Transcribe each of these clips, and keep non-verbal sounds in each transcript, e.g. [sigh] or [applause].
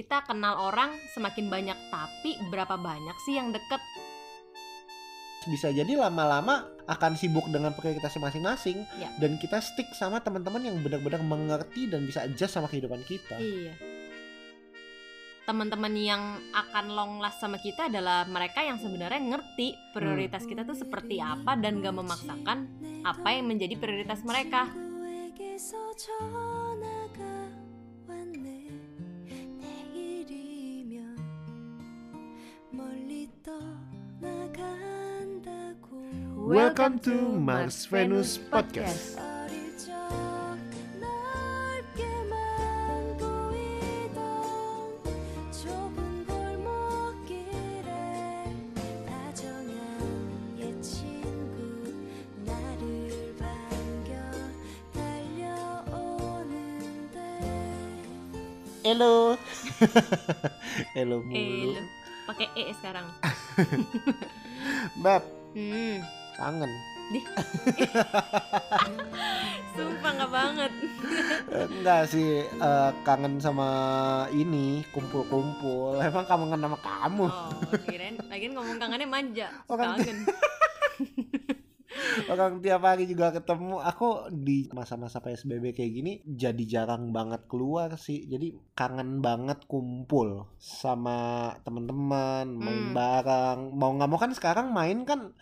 kita kenal orang semakin banyak tapi berapa banyak sih yang deket bisa jadi lama-lama akan sibuk dengan prioritasnya masing-masing Ya. dan kita stick sama teman-teman yang benar-benar mengerti dan bisa adjust sama kehidupan kita. Iya. Teman-teman yang akan long last sama kita adalah mereka yang sebenarnya ngerti prioritas kita tuh seperti apa dan gak memaksakan apa yang menjadi prioritas mereka. 달려오는데 Hello. Hello Eh, mulu. lu pakai e sekarang. Bab, Hmm, kangen. [laughs] sumpah nggak banget. Enggak sih, eh, kangen sama ini kumpul-kumpul. Emang kangen sama kamu. Oh, kirain lagian ngomong kangennya manja. Oh, kan- Kangen. Orang tiap hari juga ketemu. Aku di masa-masa PSBB kayak gini jadi jarang banget keluar sih. Jadi kangen banget kumpul sama teman-teman, main Hmm. bareng. Mau nggak mau kan sekarang main kan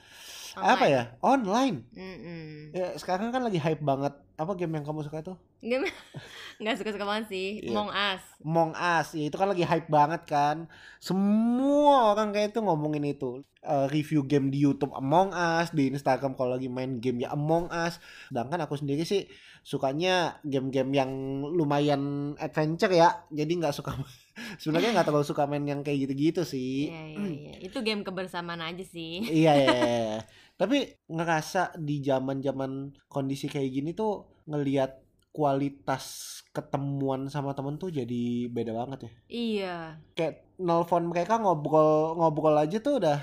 apa ya? Online. Mm-mm. Ya, sekarang kan lagi hype banget. Apa game yang kamu suka tuh? Game [laughs] nggak suka-suka banget sih. Iya. Among Us. Among Us. Ya, itu kan lagi hype banget kan. Semua orang kayak itu ngomongin itu. Eh, review game di YouTube Among Us, di Instagram kalau lagi main game ya Among Us. Sedangkan aku sendiri sih sukanya game-game yang lumayan adventure ya. Jadi nggak suka [laughs] sebenarnya nggak terlalu suka main yang kayak gitu-gitu sih. Iya, iya, iya. Itu game kebersamaan aja sih. iya, iya, iya. [laughs] Tapi ngerasa di zaman-zaman kondisi kayak gini tuh ngelihat kualitas ketemuan sama temen tuh jadi beda banget ya. Iya. Kayak nelfon mereka ngobrol ngobrol aja tuh udah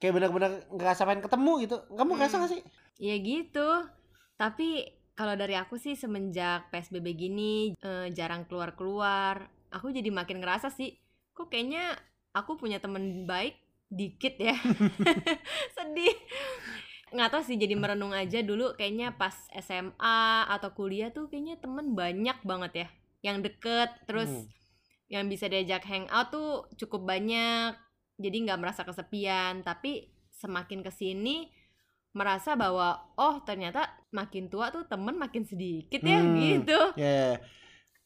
kayak benar-benar ngerasa pengen ketemu gitu. Kamu ngerasa Hmm. gak sih? Ya gitu. Tapi kalau dari aku sih semenjak PSBB gini eh, jarang keluar-keluar, aku jadi makin ngerasa sih, kok kayaknya aku punya temen baik dikit ya. [laughs] [laughs] Sedih. Nggak tahu sih jadi merenung aja dulu kayaknya pas SMA atau kuliah tuh kayaknya temen banyak banget ya. Yang deket terus Hmm. yang bisa diajak hangout tuh cukup banyak. Jadi nggak merasa kesepian, tapi semakin ke sini merasa bahwa oh ternyata makin tua tuh temen makin sedikit ya Hmm. gitu. Ya, ya, ya.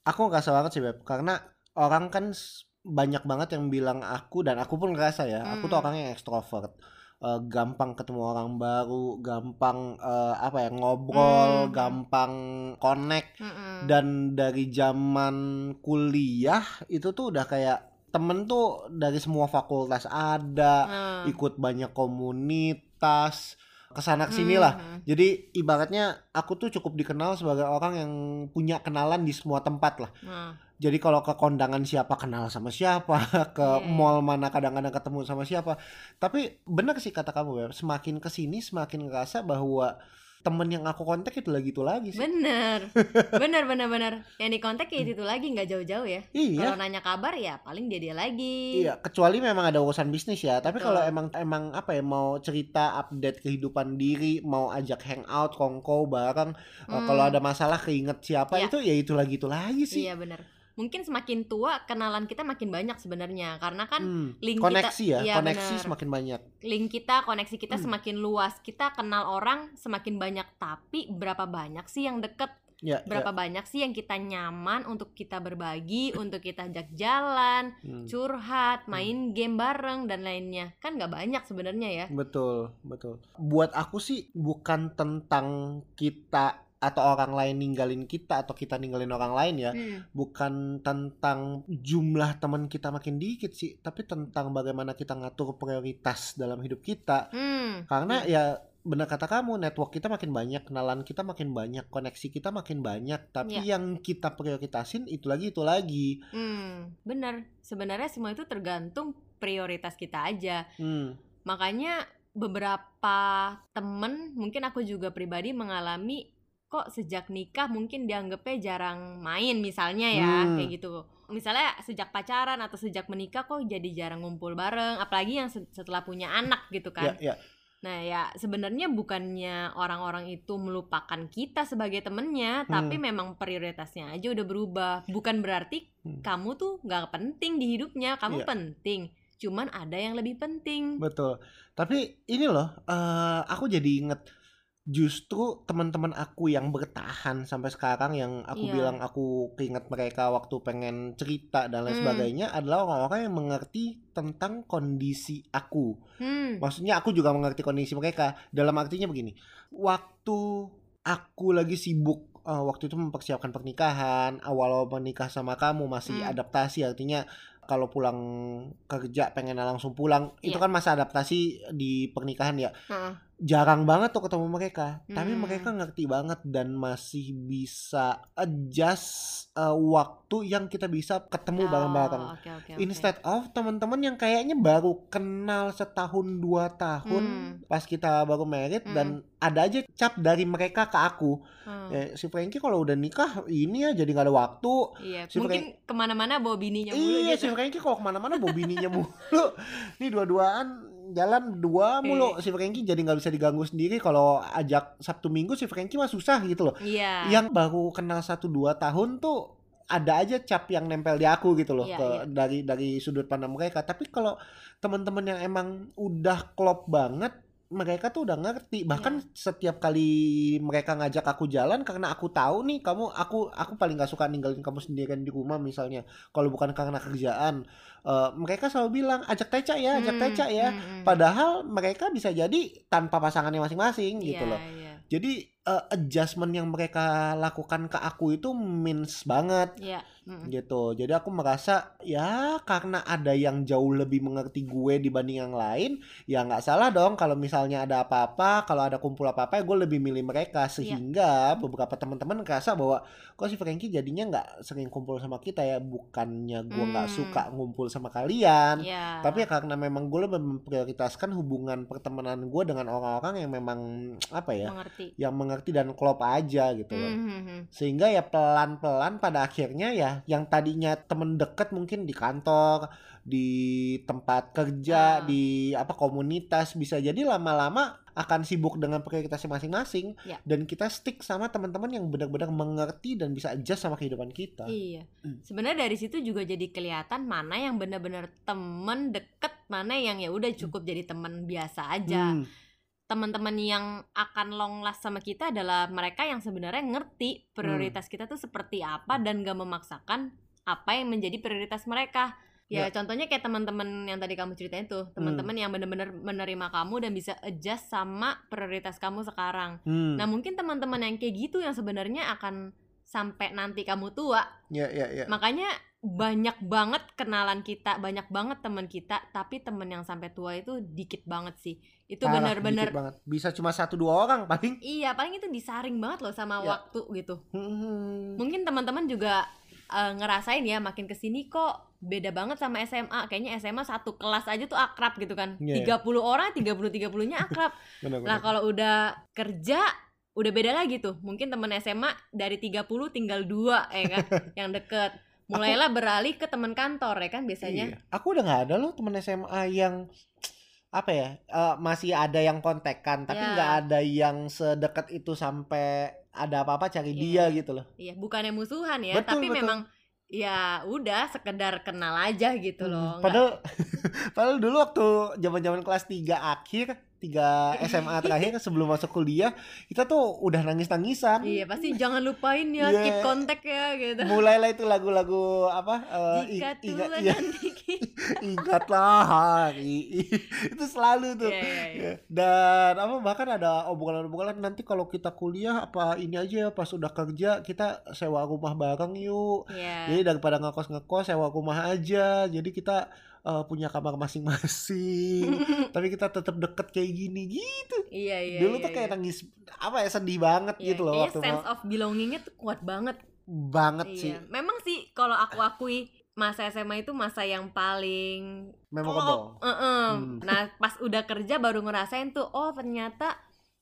aku ngerasa banget sih Beb karena orang kan banyak banget yang bilang aku dan aku pun ngerasa ya aku tuh Hmm. orangnya ekstrovert Eh, gampang ketemu orang baru gampang eh, apa ya ngobrol Hmm. gampang connect Mm-mm. dan dari zaman kuliah itu tuh udah kayak temen tuh dari semua fakultas ada Nah. ikut banyak komunitas ke sana ke sini lah Hmm. jadi ibaratnya aku tuh cukup dikenal sebagai orang yang punya kenalan di semua tempat lah. Nah, Jadi kalau ke kondangan siapa kenal sama siapa, [laughs] ke Iya. mall mana kadang-kadang ketemu sama siapa. Tapi benar sih kata kamu ya, semakin ke sini semakin ngerasa bahwa temen yang aku kontak itu lagi itu lagi sih. bener, [laughs] bener, bener, bener. Yang di kontak ya itu lagi nggak jauh-jauh ya. Iya. Kalau nanya kabar ya paling dia dia lagi. Iya, kecuali memang ada urusan bisnis ya. Tapi kalau emang emang apa ya mau cerita update kehidupan diri, mau ajak hangout, kongko bareng, eh, Hmm. kalau ada masalah keinget siapa Iya. itu ya itu lagi itu lagi sih. Iya bener. Mungkin semakin tua kenalan kita makin banyak sebenarnya karena kan Hmm, link koneksi kita, ya, Iya, koneksi bener. semakin banyak. link kita, koneksi kita Hmm. semakin luas. Kita kenal orang semakin banyak, tapi berapa banyak sih yang deket? Ya, Berapa banyak sih yang kita nyaman untuk kita berbagi, [clears throat] untuk kita ajak jalan, ya. Hmm, curhat, main game bareng dan lainnya. Kan nggak banyak sebenarnya ya. betul, betul. Buat aku sih bukan tentang kita atau orang lain ninggalin kita atau kita ninggalin orang lain ya. Hmm. Bukan tentang jumlah teman kita makin dikit sih, tapi tentang bagaimana kita ngatur prioritas dalam hidup kita. Hmm. Karena ya benar kata kamu, network kita makin banyak, kenalan kita makin banyak, koneksi kita makin banyak, tapi Iya. yang kita prioritasin itu lagi itu lagi. Hmm, bener. Sebenarnya semua itu tergantung prioritas kita aja. Hmm. Makanya beberapa temen, mungkin aku juga pribadi mengalami kok sejak nikah mungkin dianggapnya jarang main misalnya ya Hmm. kayak gitu misalnya sejak pacaran atau sejak menikah kok jadi jarang ngumpul bareng apalagi yang se- setelah punya anak gitu Ya, kan ya. nah ya sebenarnya bukannya orang-orang itu melupakan kita sebagai temennya tapi memang prioritasnya aja udah berubah bukan berarti Hmm. kamu tuh nggak penting di hidupnya kamu Iya. penting cuman ada yang lebih penting Betul. Tapi ini loh, eh, aku jadi inget justru teman-teman aku yang bertahan sampai sekarang yang aku Iya. bilang aku keinget mereka waktu pengen cerita dan lain Hmm. sebagainya adalah orang-orang yang mengerti tentang kondisi aku. hmm Maksudnya aku juga mengerti kondisi mereka. Dalam artinya begini, waktu aku lagi sibuk eh, waktu itu mempersiapkan pernikahan, awal menikah sama kamu masih Hmm. adaptasi artinya kalau pulang kerja pengen langsung pulang, itu Iya. kan masa adaptasi di pernikahan ya. Heeh. Jarang banget tuh ketemu mereka, tapi Hmm. mereka ngerti banget dan masih bisa adjust eh, waktu yang kita bisa ketemu bareng-bareng Oh, oke, oke, oke. instead of teman-teman yang kayaknya baru kenal setahun dua tahun Hmm. pas kita baru married Hmm. dan ada aja cap dari mereka ke aku Hmm. Eh, si Frankie kalau udah nikah ini ya jadi nggak ada waktu Iya, si mungkin ke mana-mana bawa bininya mulu iya gitu. si Frankie kalau ke mana-mana bawa bininya mulu [laughs] ini dua-duaan jalan berdua mulu. Si Frankie jadi nggak bisa diganggu sendiri. Kalau ajak Sabtu Minggu si Frankie mah susah gitu loh. Iya. yang baru kenal satu dua tahun tuh ada aja cap yang nempel di aku gitu loh Iya, ke iya. dari dari sudut pandang mereka. Tapi kalau teman-teman yang emang udah klop banget mereka tuh udah ngerti bahkan Iya. setiap kali mereka ngajak aku jalan karena aku tahu nih kamu aku aku paling gak suka ninggalin kamu sendirian di rumah misalnya kalau bukan karena kerjaan eh, mereka selalu bilang ajak Teca ya ajak Hmm, Teca ya hmm, hmm. padahal mereka bisa jadi tanpa pasangannya masing-masing gitu Iya, loh Iya. jadi eh, adjustment yang mereka lakukan ke aku itu means banget Iya. mm. gitu. Jadi aku merasa ya karena ada yang jauh lebih mengerti gue dibanding yang lain, ya nggak salah dong kalau misalnya ada apa-apa, kalau ada kumpul apa-apa, ya gue lebih milih mereka Iya. sehingga beberapa teman-teman ngerasa bahwa kok si Frankie jadinya nggak sering kumpul sama kita ya, bukannya gue nggak Hmm. suka ngumpul sama kalian. Iya. Tapi ya karena memang gue lebih memprioritaskan hubungan pertemanan gue dengan orang-orang yang memang apa ya, mengerti. yang mengerti dan klop aja gitu loh. Hmm, hmm, hmm. Sehingga ya pelan-pelan pada akhirnya ya yang tadinya temen deket mungkin di kantor, di tempat kerja, Ah. di apa komunitas bisa jadi lama-lama akan sibuk dengan prioritasnya masing-masing Ya. dan kita stick sama teman-teman yang benar-benar mengerti dan bisa adjust sama kehidupan kita. Iya. Hmm. Sebenarnya dari situ juga jadi kelihatan mana yang benar-benar temen deket, mana yang ya udah cukup jadi teman biasa aja. Hmm, Teman-teman yang akan long last sama kita adalah mereka yang sebenarnya ngerti prioritas Hmm. kita tuh seperti apa dan gak memaksakan apa yang menjadi prioritas mereka. Ya, contohnya kayak teman-teman yang tadi kamu ceritain tuh, teman-teman Hmm. yang benar-benar menerima kamu dan bisa adjust sama prioritas kamu sekarang. hmm. Nah, mungkin teman-teman yang kayak gitu yang sebenarnya akan sampai nanti kamu tua ya ya ya. makanya banyak banget kenalan kita banyak banget teman kita tapi temen yang sampai tua itu dikit banget sih itu benar-benar. Bisa cuma satu dua orang paling. iya paling itu disaring banget loh sama Ya. waktu gitu Hmm. mungkin teman-teman juga eh, ngerasain ya makin ke sini kok beda banget sama SMA kayaknya SMA satu kelas aja tuh akrab gitu kan Iya, 30 orang 30 30 nya akrab [laughs] Benar, Nah benar. kalau udah kerja udah beda lagi tuh. Mungkin temen SMA dari 30 tinggal dua ya kan [laughs] yang deket. Mulailah beralih ke teman kantor ya kan biasanya. Iya. Aku udah nggak ada loh temen SMA yang apa ya eh, masih ada yang kontekan tapi Ya. nggak ada yang sedekat itu sampai ada apa-apa cari dia Iya. gitu loh. Iya, bukannya musuhan ya, Betul, tapi betul. memang ya udah sekedar kenal aja gitu Hmm, loh. Padahal [laughs] padahal dulu waktu zaman-zaman kelas 3 akhir, 3 SMA terakhir sebelum masuk kuliah, kita tuh udah nangis-nangisan. Iya, pasti jangan lupain ya Iya. keep kontak ya gitu. Mulailah itu lagu-lagu apa Jika ing- ingat Tuhan iya, nanti [laughs] ingatlah hari itu selalu tuh. Iya, iya. Ya, Dan apa bahkan ada obrolan-obrolan nanti kalau kita kuliah apa ini aja ya pas udah kerja kita sewa rumah bareng yuk. Iya. Jadi daripada ngekos-ngekos sewa rumah aja. Jadi kita eh, punya kamar masing-masing. [laughs] Tapi kita tetap deket kayak gini gitu. Iya, iya. Dulu iya, tuh kayak iya. nangis apa ya sedih banget Iya, gitu loh kayaknya waktu sense mau- of belongingnya tuh kuat banget banget sih Iya, memang sih kalau aku akui masa SMA itu masa yang paling memorable. klop. Heeh. Hmm. Nah, pas udah kerja baru ngerasain tuh, oh ternyata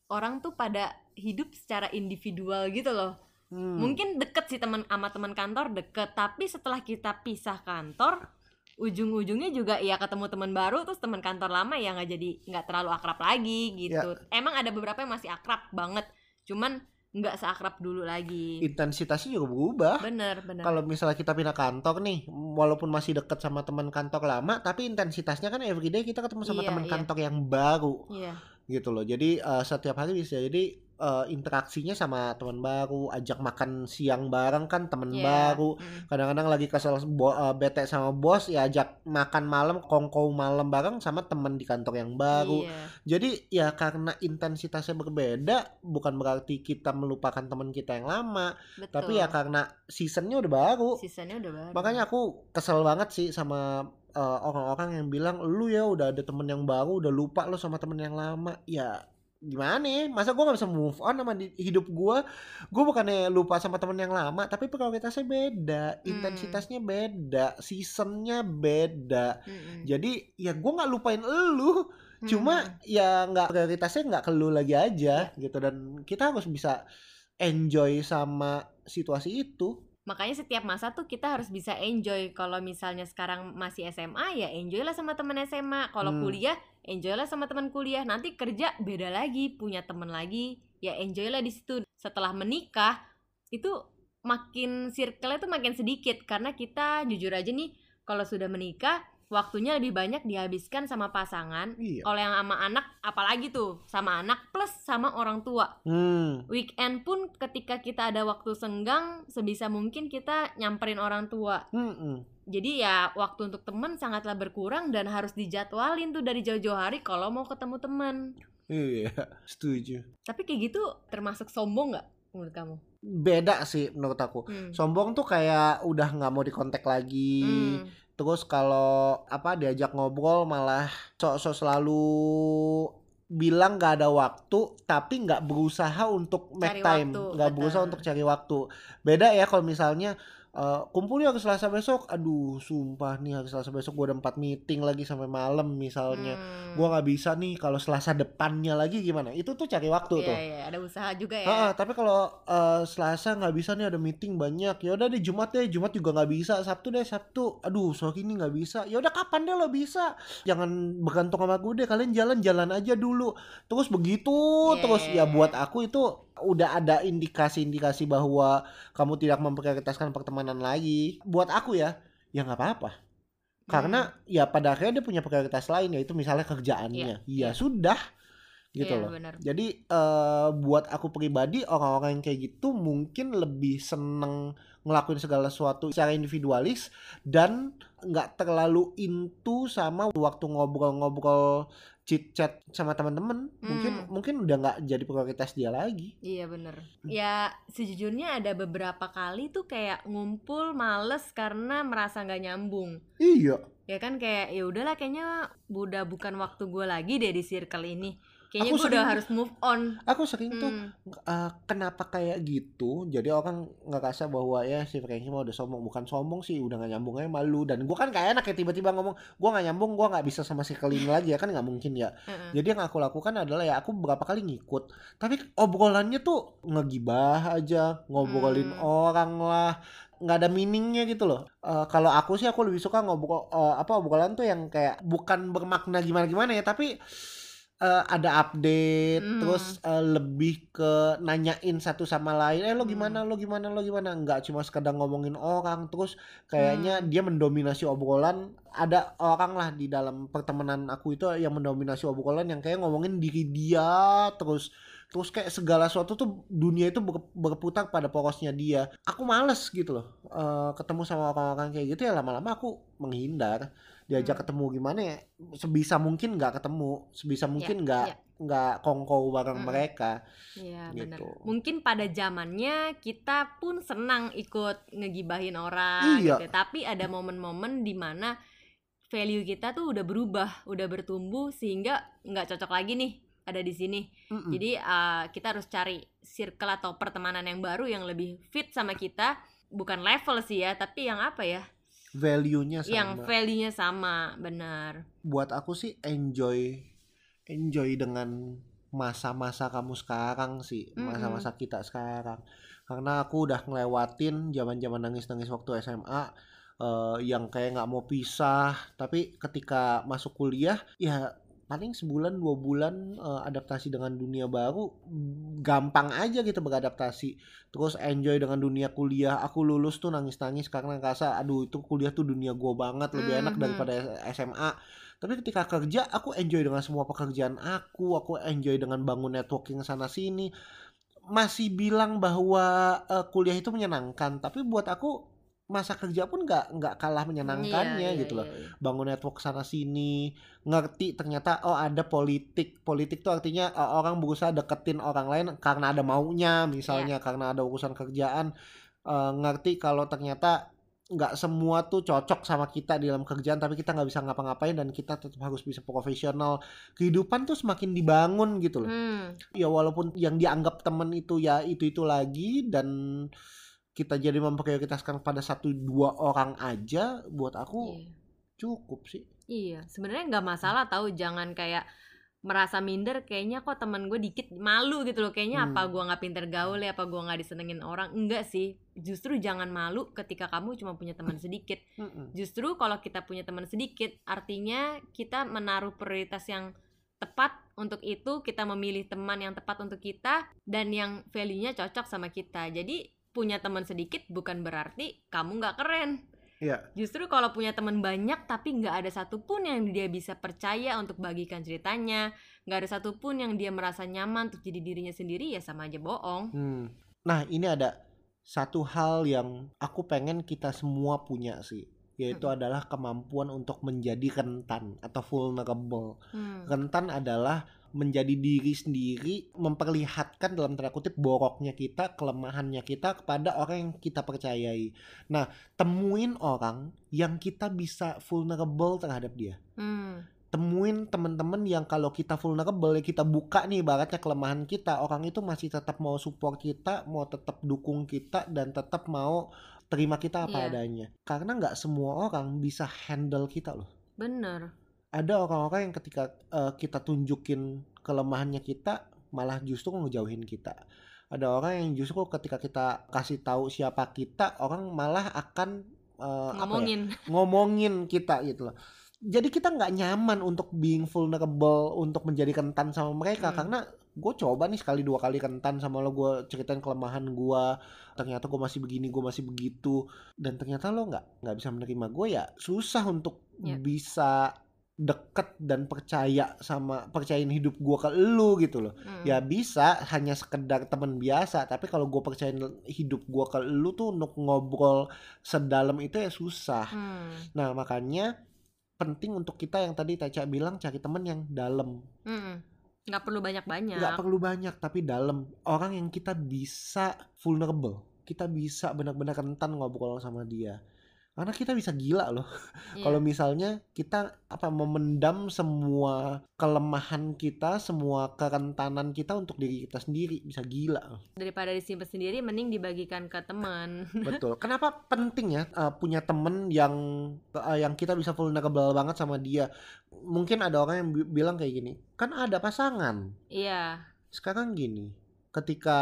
orang tuh pada hidup secara individual gitu loh. Hmm. Mungkin deket sih teman sama teman kantor deket, tapi setelah kita pisah kantor, ujung-ujungnya juga ya ketemu teman baru terus teman kantor lama ya nggak jadi nggak terlalu akrab lagi gitu. Emang ada beberapa yang masih akrab banget, cuman nggak seakrab dulu lagi. intensitasnya juga berubah. Bener bener. Kalau misalnya kita pindah kantor nih, walaupun masih deket sama teman kantor lama, tapi intensitasnya kan everyday kita ketemu sama Iya, teman iya. kantor yang baru Iya. gitu loh. Jadi eh, setiap hari bisa jadi eh, interaksinya sama teman baru, ajak makan siang bareng kan teman Iya. baru. Mm. Kadang-kadang lagi kesel bo- eh, bete sama bos, ya ajak makan malam, kongkow malam bareng sama teman di kantor yang baru. Iya. Jadi ya karena intensitasnya berbeda, bukan berarti kita melupakan teman kita yang lama, Betul. tapi ya karena seasonnya udah baru. Seasonnya udah baru. Makanya aku kesel banget sih sama uh, orang-orang yang bilang lu ya udah ada temen yang baru udah lupa lu sama temen yang lama ya gimana ya? masa gue gak bisa move on sama di- hidup gue gue bukannya lupa sama temen yang lama tapi prioritasnya beda Hmm. intensitasnya beda seasonnya beda Mm-mm. jadi ya gue nggak lupain elu cuma Mm-mm. ya nggak prioritasnya nggak ke lu lagi aja Iya. gitu dan kita harus bisa enjoy sama situasi itu makanya setiap masa tuh kita harus bisa enjoy kalau misalnya sekarang masih SMA ya enjoy lah sama teman SMA kalau Hmm. kuliah enjoy lah sama teman kuliah. Nanti kerja beda lagi punya teman lagi. Ya enjoy lah di situ. Setelah menikah itu makin circle-nya tuh makin sedikit. Karena kita jujur aja nih kalau sudah menikah waktunya lebih banyak dihabiskan sama pasangan iya kalau yang sama anak apalagi tuh sama anak plus sama orang tua hmm weekend pun ketika kita ada waktu senggang sebisa mungkin kita nyamperin orang tua Mm-mm. jadi ya waktu untuk teman sangatlah berkurang dan harus dijadwalin tuh dari jauh-jauh hari kalau mau ketemu teman Iya, setuju. tapi kayak gitu termasuk sombong nggak menurut kamu Beda sih menurut aku. Hmm. Sombong tuh kayak udah nggak mau dikontak lagi. Hmm. Terus kalau apa diajak ngobrol malah sok-sok selalu bilang nggak ada waktu, tapi nggak berusaha untuk make Cari time, nggak berusaha untuk cari waktu. Beda ya kalau misalnya eh, kumpul ya hari Selasa besok, aduh sumpah nih hari Selasa besok gue ada empat meeting lagi sampai malam misalnya. Hmm. Gua nggak bisa nih kalau Selasa depannya lagi gimana? Itu tuh cari waktu Iya, tuh. iya, ada usaha juga ya. Ah, tapi kalau eh, Selasa nggak bisa nih ada meeting banyak, ya udah deh Jumat deh, Jumat juga nggak bisa, Sabtu deh Sabtu, aduh sorry ini nggak bisa, ya udah kapan deh lo bisa, jangan bergantung sama gue deh, kalian jalan-jalan aja dulu, terus begitu, Yeah. terus ya buat aku itu udah ada indikasi-indikasi bahwa kamu tidak memprioritaskan pertemanan lagi, buat aku ya, ya nggak apa-apa, karena ya pada akhirnya dia punya prioritas lain yaitu misalnya kerjaannya, ya iya. sudah, gitu Iya, loh. benar. Jadi eh, buat aku pribadi orang-orang yang kayak gitu mungkin lebih seneng ngelakuin segala sesuatu secara individualis dan nggak terlalu into sama waktu ngobrol-ngobrol chit chat sama teman-teman mungkin Hmm. mungkin udah nggak jadi prioritas dia lagi. Iya bener Ya sejujurnya ada beberapa kali tuh kayak ngumpul males karena merasa nggak nyambung Iya. ya kan kayak ya udahlah kayaknya udah bukan waktu gue lagi deh di circle ini kayaknya Aku gue udah harus move on Aku sering tuh Hmm, eh, kenapa kayak gitu jadi orang ngerasa bahwa ya si Frankie mah udah sombong bukan sombong sih udah gak nyambung aja malu dan gue kan kayak enak ya tiba-tiba ngomong gue gak nyambung gue nggak bisa sama si ini [laughs] lagi ya kan nggak mungkin ya. Jadi yang aku lakukan adalah ya aku beberapa kali ngikut, tapi obrolannya tuh ngegibah aja, ngobrolin Hmm. orang lah, nggak ada meaningnya gitu loh. Eh, kalau aku sih aku lebih suka ngobrol eh, apa obrolan tuh yang kayak bukan bermakna gimana-gimana ya, tapi eh, ada update, Hmm. terus eh, lebih ke nanyain satu sama lain, eh lo Hmm. gimana, lo gimana, lo gimana, nggak cuma sekedar ngomongin orang, terus kayaknya Hmm. dia mendominasi obrolan ada orang lah di dalam pertemanan aku itu yang mendominasi obrolan yang kayak ngomongin diri dia terus terus kayak segala sesuatu tuh dunia itu ber- berputar pada porosnya dia aku males gitu loh eh, ketemu sama orang-orang kayak gitu ya lama-lama aku menghindar diajak Hmm. ketemu gimana ya sebisa mungkin nggak ketemu sebisa mungkin nggak ya. nggak kongkow bareng Mm-mm. mereka Iya benar. gitu Mungkin pada zamannya kita pun senang ikut ngegibahin orang Iya. gitu. Tapi ada momen-momen di mana value kita tuh udah berubah, udah bertumbuh sehingga nggak cocok lagi nih ada di sini. Mm-mm. Jadi uh, kita harus cari circle atau pertemanan yang baru yang lebih fit sama kita, bukan level sih ya, tapi yang apa ya? Value-nya sama Yang value-nya sama, benar. buat aku sih enjoy enjoy dengan masa-masa kamu sekarang sih, masa-masa kita sekarang. Karena aku udah ngelewatin zaman-zaman nangis-nangis waktu SMA eh, yang kayak nggak mau pisah. Tapi ketika masuk kuliah, ya paling sebulan dua bulan eh, adaptasi dengan dunia baru mm, gampang aja gitu beradaptasi. Terus enjoy dengan dunia kuliah. Aku lulus tuh nangis-nangis karena ngerasa aduh itu kuliah tuh dunia gua banget lebih enak Mhm. daripada SMA. Tapi ketika kerja aku enjoy dengan semua pekerjaan aku, aku enjoy dengan bangun networking sana sini. Masih bilang bahwa eh, kuliah itu menyenangkan, tapi buat aku masa kerja pun nggak nggak kalah menyenangkannya Iya, iya, gitu loh. iya, iya. Bangun network sana sini, ngerti ternyata oh ada politik. Politik tuh artinya eh, orang berusaha deketin orang lain karena ada maunya, misalnya karena ada urusan kerjaan. Eh, ngerti kalau ternyata nggak semua tuh cocok sama kita di dalam kerjaan tapi kita nggak bisa ngapa-ngapain dan kita tetap harus bisa profesional kehidupan tuh semakin dibangun gitu loh Hmm, ya walaupun yang dianggap temen itu ya itu itu lagi dan kita jadi memprioritaskan pada satu dua orang aja buat aku iya. cukup sih. Iya, sebenarnya nggak masalah tahu jangan kayak merasa minder kayaknya kok temen gue dikit malu gitu loh kayaknya Hmm. apa gua nggak pinter gaul ya apa gua nggak disenengin orang enggak sih. Justru jangan malu ketika kamu cuma punya teman [laughs] sedikit. Justru kalau kita punya teman sedikit artinya kita menaruh prioritas yang tepat untuk itu kita memilih teman yang tepat untuk kita dan yang value-nya cocok sama kita. Jadi punya teman sedikit bukan berarti kamu nggak keren Iya. Justru kalau punya teman banyak tapi nggak ada satupun yang dia bisa percaya untuk bagikan ceritanya, nggak ada satupun yang dia merasa nyaman untuk jadi dirinya sendiri ya sama aja bohong. Hmm. nah ini ada satu hal yang aku pengen kita semua punya sih yaitu adalah kemampuan untuk menjadi rentan atau vulnerable Hmm. rentan adalah menjadi diri sendiri, memperlihatkan dalam tanda kutip boroknya kita, kelemahannya kita kepada orang yang kita percayai. Nah, temuin orang yang kita bisa vulnerable terhadap dia. Hmm. Temuin teman-teman yang kalau kita vulnerable, ya kita buka nih ibaratnya kelemahan kita, orang itu masih tetap mau support kita, mau tetap dukung kita dan tetap mau terima kita apa Iya. adanya. Karena nggak semua orang bisa handle kita loh Bener. Ada orang-orang yang ketika eh, kita tunjukin kelemahannya kita malah justru ngejauhin kita. Ada orang yang justru ketika kita kasih tahu siapa kita, orang malah akan eh, apa ya, Ngomongin. ngomongin kita gitu loh. Jadi kita nggak nyaman untuk being vulnerable, untuk menjadi rentan sama mereka Hmm. karena gue coba nih sekali dua kali rentan sama lo, gue ceritain kelemahan gue, ternyata gue masih begini, gue masih begitu, dan ternyata lo nggak nggak bisa menerima gue ya susah untuk Ya. bisa deket dan percaya sama percayain hidup gue ke lu gitu loh Hmm. ya bisa hanya sekedar teman biasa tapi kalau gue percayain hidup gue ke lu tuh untuk ngobrol sedalam itu ya susah Hmm. nah makanya penting untuk kita yang tadi Taca bilang cari teman yang dalam Hmm. Nggak perlu banyak-banyak. nggak perlu banyak tapi dalam orang yang kita bisa vulnerable kita bisa benar-benar rentan ngobrol sama dia karena kita bisa gila loh [laughs] Iya. kalau misalnya kita apa memendam semua kelemahan kita semua kerentanan kita untuk diri kita sendiri bisa gila daripada disimpan sendiri mending dibagikan ke teman. [laughs] betul kenapa penting ya uh, punya temen yang uh, yang kita bisa vulnerable banget sama dia mungkin ada orang yang bi- bilang kayak gini kan ada pasangan Iya. sekarang gini ketika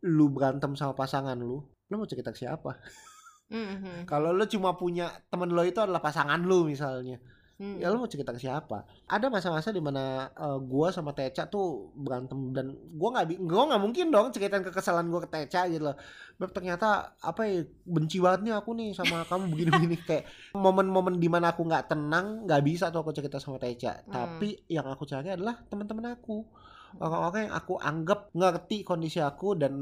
lu berantem sama pasangan lu lu mau cerita ke siapa [laughs] Mhm. kalau lu cuma punya temen lo itu adalah pasangan lu misalnya Hmm. ya lu mau cerita ke siapa ada masa-masa di mana uh, gua sama Teca tuh berantem dan gua nggak gua nggak mungkin dong ceritain kekesalan gua ke Teca gitu loh Beb, ternyata apa ya benci banget nih aku nih sama [laughs] kamu begini-begini kayak momen-momen di mana aku nggak tenang nggak bisa tuh aku cerita sama Teca Hmm. tapi yang aku cari adalah teman-teman aku orang-orang yang aku anggap ngerti kondisi aku dan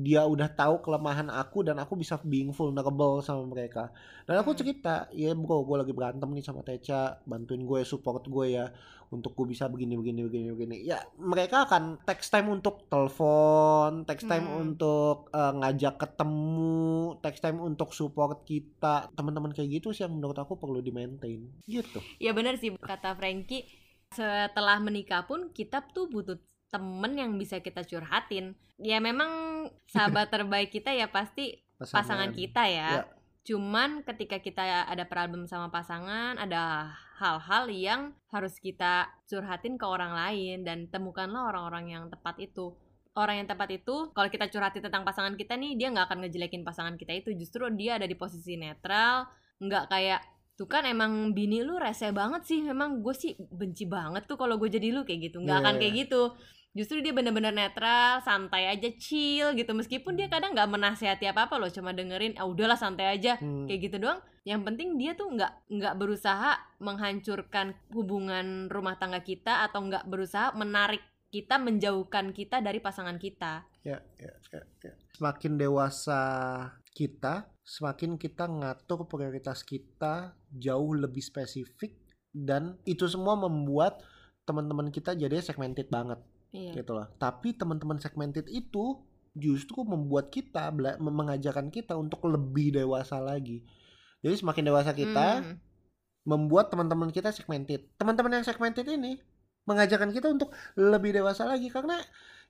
dia udah tahu kelemahan aku dan aku bisa being vulnerable sama mereka dan aku Hmm. cerita ya bro gue lagi berantem nih sama Teca bantuin gue support gue ya untuk gue bisa begini begini begini begini ya mereka akan text time untuk telepon text time Hmm. untuk eh, ngajak ketemu text time untuk support kita teman-teman kayak gitu sih yang menurut aku perlu di maintain gitu Ya benar sih kata Frankie. Setelah menikah pun kita tuh butuh temen yang bisa kita curhatin. Ya memang sahabat [laughs] terbaik kita ya pasti pasangan kita ya. Ya. Cuman ketika kita ada problem sama pasangan, ada hal-hal yang harus kita curhatin ke orang lain dan temukanlah orang-orang yang tepat itu. Orang yang tepat itu, kalau kita curhatin tentang pasangan kita nih, dia nggak akan ngejelekin pasangan kita itu. Justru dia ada di posisi netral, nggak kayak tuh kan emang bini lu rese banget sih. Memang gue sih benci banget tuh kalau gue jadi lu kayak gitu. Nggak Iya, akan iya. kayak gitu. Justru dia bener-bener netral, santai aja, chill gitu. Meskipun dia kadang nggak menasehati apa-apa loh, cuma dengerin, ah udahlah santai aja Hmm. kayak gitu doang yang penting dia tuh nggak nggak berusaha menghancurkan hubungan rumah tangga kita atau nggak berusaha menarik kita menjauhkan kita dari pasangan kita Ya, ya, ya, ya. Semakin dewasa kita, semakin kita ngatur prioritas kita jauh lebih spesifik dan itu semua membuat teman-teman kita jadi segmented banget iya gitu loh. Tapi teman-teman segmented itu justru membuat kita mengajarkan kita untuk lebih dewasa lagi. Jadi semakin dewasa kita, Hmm, membuat teman-teman kita segmented. Teman-teman yang segmented ini mengajarkan kita untuk lebih dewasa lagi karena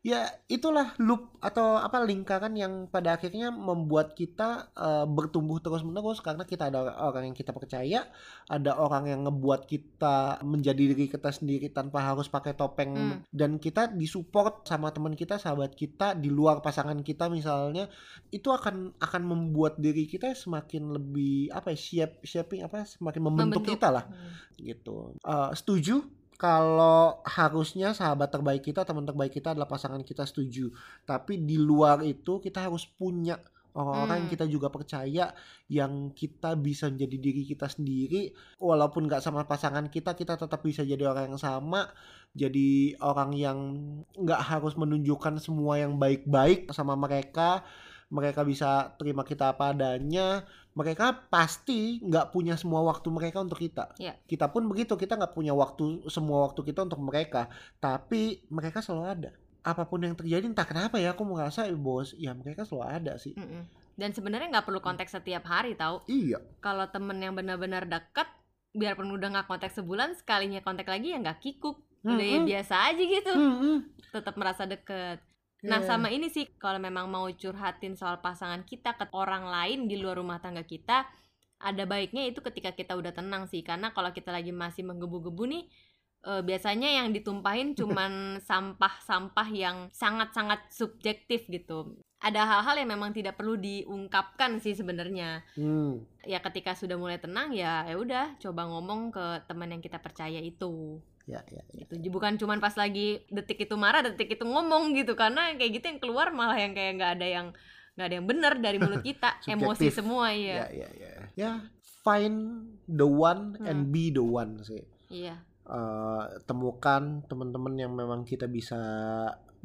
ya itulah loop atau apa lingkaran yang pada akhirnya membuat kita eh, bertumbuh terus-menerus karena kita ada orang yang kita percaya, ada orang yang ngebuat kita menjadi diri kita sendiri tanpa harus pakai topeng Hmm. dan kita disupport sama teman kita, sahabat kita di luar pasangan kita misalnya itu akan akan membuat diri kita semakin lebih apa ya shape shaping apa semakin membentuk, Membentuk. kita lah Hmm. gitu Eh, setuju kalau harusnya sahabat terbaik kita teman terbaik kita adalah pasangan kita setuju. Tapi di luar itu kita harus punya orang-orang yang Hmm. kita juga percaya yang kita bisa menjadi diri kita sendiri. Walaupun nggak sama pasangan kita kita tetap bisa jadi orang yang sama jadi orang yang nggak harus menunjukkan semua yang baik-baik sama mereka mereka bisa terima kita apa adanya mereka pasti nggak punya semua waktu mereka untuk kita. Iya. kita pun begitu kita nggak punya waktu semua waktu kita untuk mereka. Tapi mereka selalu ada. Apa pun yang terjadi entah kenapa ya aku merasa eh, bos ya mereka selalu ada sih. Mm-mm. dan sebenarnya nggak perlu konteks setiap hari tahu iya. Kalau temen yang benar-benar dekat biarpun udah nggak kontak sebulan sekalinya kontak lagi ya nggak kikuk. Udah ya Mm-mm. biasa aja gitu. Mm-mm. tetap merasa deket Nah Iya. sama ini sih kalau memang mau curhatin soal pasangan kita ke orang lain di luar rumah tangga kita ada baiknya itu ketika kita udah tenang sih karena kalau kita lagi masih menggebu-gebu nih eh, biasanya yang ditumpahin [laughs] cuman sampah-sampah yang sangat-sangat subjektif gitu. Ada hal-hal yang memang tidak perlu diungkapkan sih sebenarnya. Hmm. Ya ketika sudah mulai tenang ya ya udah coba ngomong ke teman yang kita percaya itu ya ya ya. gitu. Bukan cuman pas lagi detik itu marah detik itu ngomong gitu. Karena kayak gitu yang keluar malah yang kayak nggak ada yang nggak ada yang benar dari mulut kita. [laughs] Emosi semua ya iya. Ya ya ya. Find the one and Hmm. be the one sih. Iya. Eh, temukan teman-teman yang memang kita bisa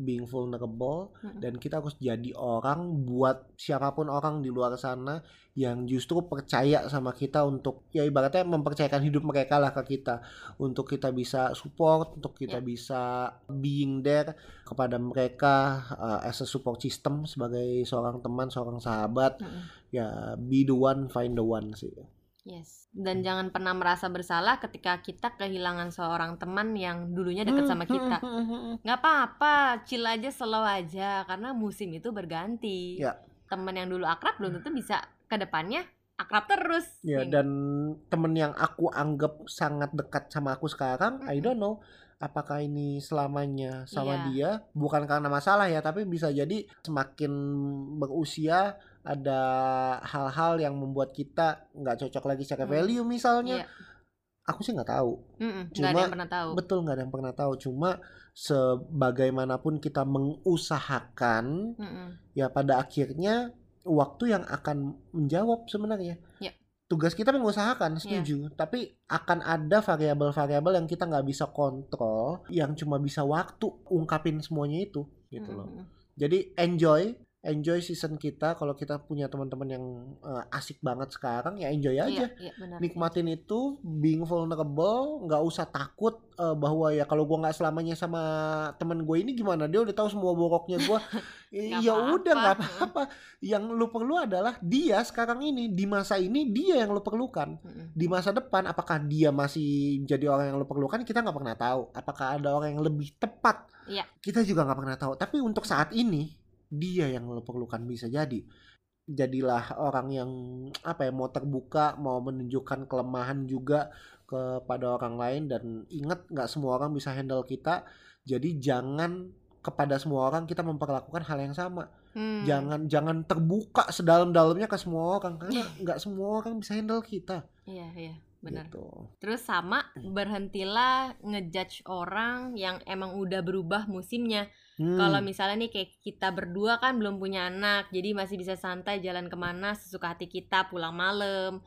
being vulnerable Mm-mm. dan kita harus jadi orang buat siapa pun orang di luar sana yang justru percaya sama kita untuk ya ibaratnya mempercayakan hidup mereka lah ke kita untuk kita bisa support untuk kita Ya. bisa being there kepada mereka uh, as a support system sebagai seorang teman seorang sahabat Mm-mm. ya be the one find the one sih yes. Dan jangan pernah merasa bersalah ketika kita kehilangan seorang teman yang dulunya dekat sama kita. nggak apa-apa chill aja slow aja karena musim itu berganti. Ya. teman yang dulu akrab belum tentu bisa ke depannya akrab terus Ya, Yang- dan temen yang aku anggap sangat dekat sama aku sekarang, I Mm-mm. don't know apakah ini selamanya sama Iya. dia, bukan karena masalah ya, tapi bisa jadi semakin berusia ada hal-hal yang membuat kita nggak cocok lagi secara Hmm. value misalnya. Iya. Aku sih nggak tahu, Mm-mm, nggak Cuma- ada yang pernah tahu betul nggak ada yang pernah tahu. Cuma sebagaimanapun kita mengusahakan, Mm-mm. ya pada akhirnya waktu yang akan menjawab sebenarnya. Ya. Tugas kita mengusahakan, setuju. Tapi akan ada variabel-variabel yang kita nggak bisa kontrol, yang cuma bisa waktu ungkapin semuanya itu, gitu loh. Mm-mm. Jadi enjoy, enjoy season kita. Kalau kita punya teman-teman yang eh, asik banget sekarang, ya enjoy aja. Iya, iya, benar. Nikmatin itu, being vulnerable, nggak usah takut eh, bahwa ya kalau gua nggak selamanya sama temen gue ini gimana dia udah tahu semua boroknya gua. [laughs] Nggak ya udah nggak apa-apa. Yang lu perlu adalah dia sekarang ini di masa ini dia yang lu perlukan. Di masa depan apakah dia masih jadi orang yang lu perlukan kita nggak pernah tahu. Apakah ada orang yang lebih tepat? Iya. Kita juga nggak pernah tahu. Tapi untuk saat ini dia yang lu perlukan bisa jadi. jadilah orang yang apa ya mau terbuka mau menunjukkan kelemahan juga kepada orang lain dan ingat nggak semua orang bisa handle kita jadi jangan kepada semua orang kita memperlakukan hal yang sama Hmm. jangan jangan terbuka sedalam-dalamnya ke semua orang karena nggak semua orang bisa handle kita Iya, iya, benar. gitu. Terus sama berhentilah ngejudge orang yang emang udah berubah musimnya. Hmm, Kalau misalnya nih kayak kita berdua kan belum punya anak, jadi masih bisa santai jalan ke mana sesuka hati kita pulang malam.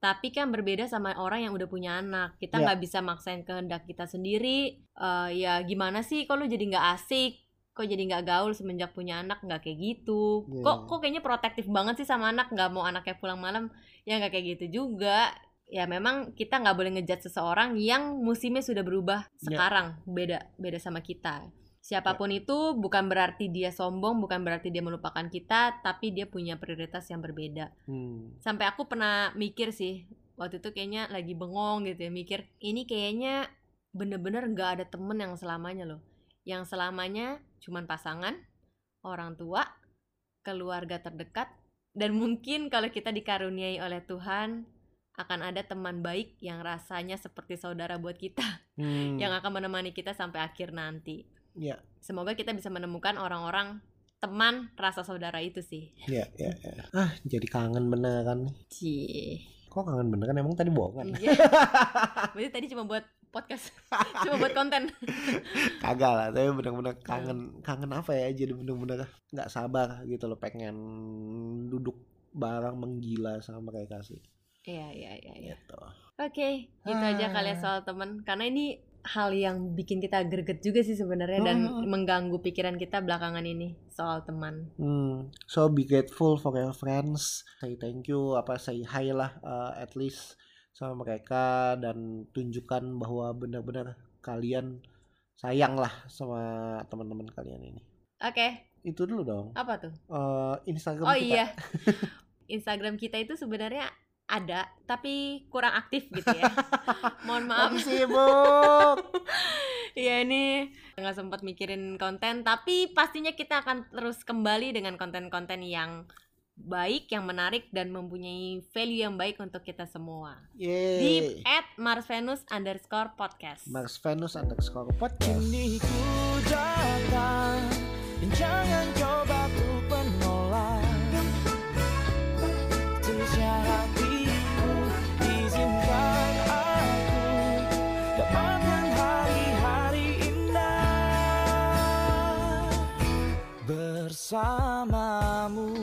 Tapi kan berbeda sama orang yang udah punya anak. Kita Ya. nggak bisa maksain kehendak kita sendiri. Eh, ya gimana sih kalau jadi nggak asik? Kok jadi nggak gaul semenjak punya anak nggak kayak gitu? Ya. Kok kok kayaknya protektif banget sih sama anak nggak mau anaknya pulang malam? Ya nggak kayak gitu juga. Ya memang kita nggak boleh ngejudge seseorang yang musimnya sudah berubah Ya. sekarang beda beda sama kita. Siapa pun itu bukan berarti dia sombong, bukan berarti dia melupakan kita, tapi dia punya prioritas yang berbeda. hmm, Sampai aku pernah mikir sih, waktu itu kayaknya lagi bengong gitu ya, mikir ini kayaknya bener-bener nggak ada temen yang selamanya loh. Yang selamanya cuman pasangan, orang tua, keluarga terdekat, dan mungkin kalau kita dikaruniai oleh Tuhan akan ada teman baik yang rasanya seperti saudara buat kita hmm, yang akan menemani kita sampai akhir nanti. Ya Semoga kita bisa menemukan orang-orang teman rasa saudara itu sih. ya ya ya. ah jadi kangen beneran nih Cie. kok kangen beneran emang tadi bohong kan Iya. [laughs] Berarti tadi cuma buat podcast, cuma buat konten. [laughs] kagak lah tapi bener-bener kangen kangen apa ya jadi bener-bener nggak sabar gitu loh pengen duduk bareng menggila sama mereka sih Iya, iya, iya, iya. gitu Oke, gitu aja kali ya Ah. soal teman. Karena ini hal yang bikin kita greget juga sih sebenarnya dan Hmm. mengganggu pikiran kita belakangan ini soal teman. Hmm, so be grateful for your friends. Say thank you, apa say hi lah uh, at least sama mereka dan tunjukkan bahwa benar-benar kalian sayang lah sama teman-teman kalian ini. Oke, Itu dulu dong. apa tuh? Uh, Instagram Oh kita. iya. [laughs] Instagram kita itu sebenarnya ada tapi kurang aktif gitu ya. [laughs] Mohon maaf. Lagi sibuk. [laughs] Iya ini nggak sempat mikirin konten tapi pastinya kita akan terus kembali dengan konten-konten yang baik, yang menarik dan mempunyai value yang baik untuk kita semua. Di Yeay. at marsvenus underscore podcast. Mars Venus underscore podcast. Kini ku datang dan jangan coba ku menolak Terusnya hatiku bersamamu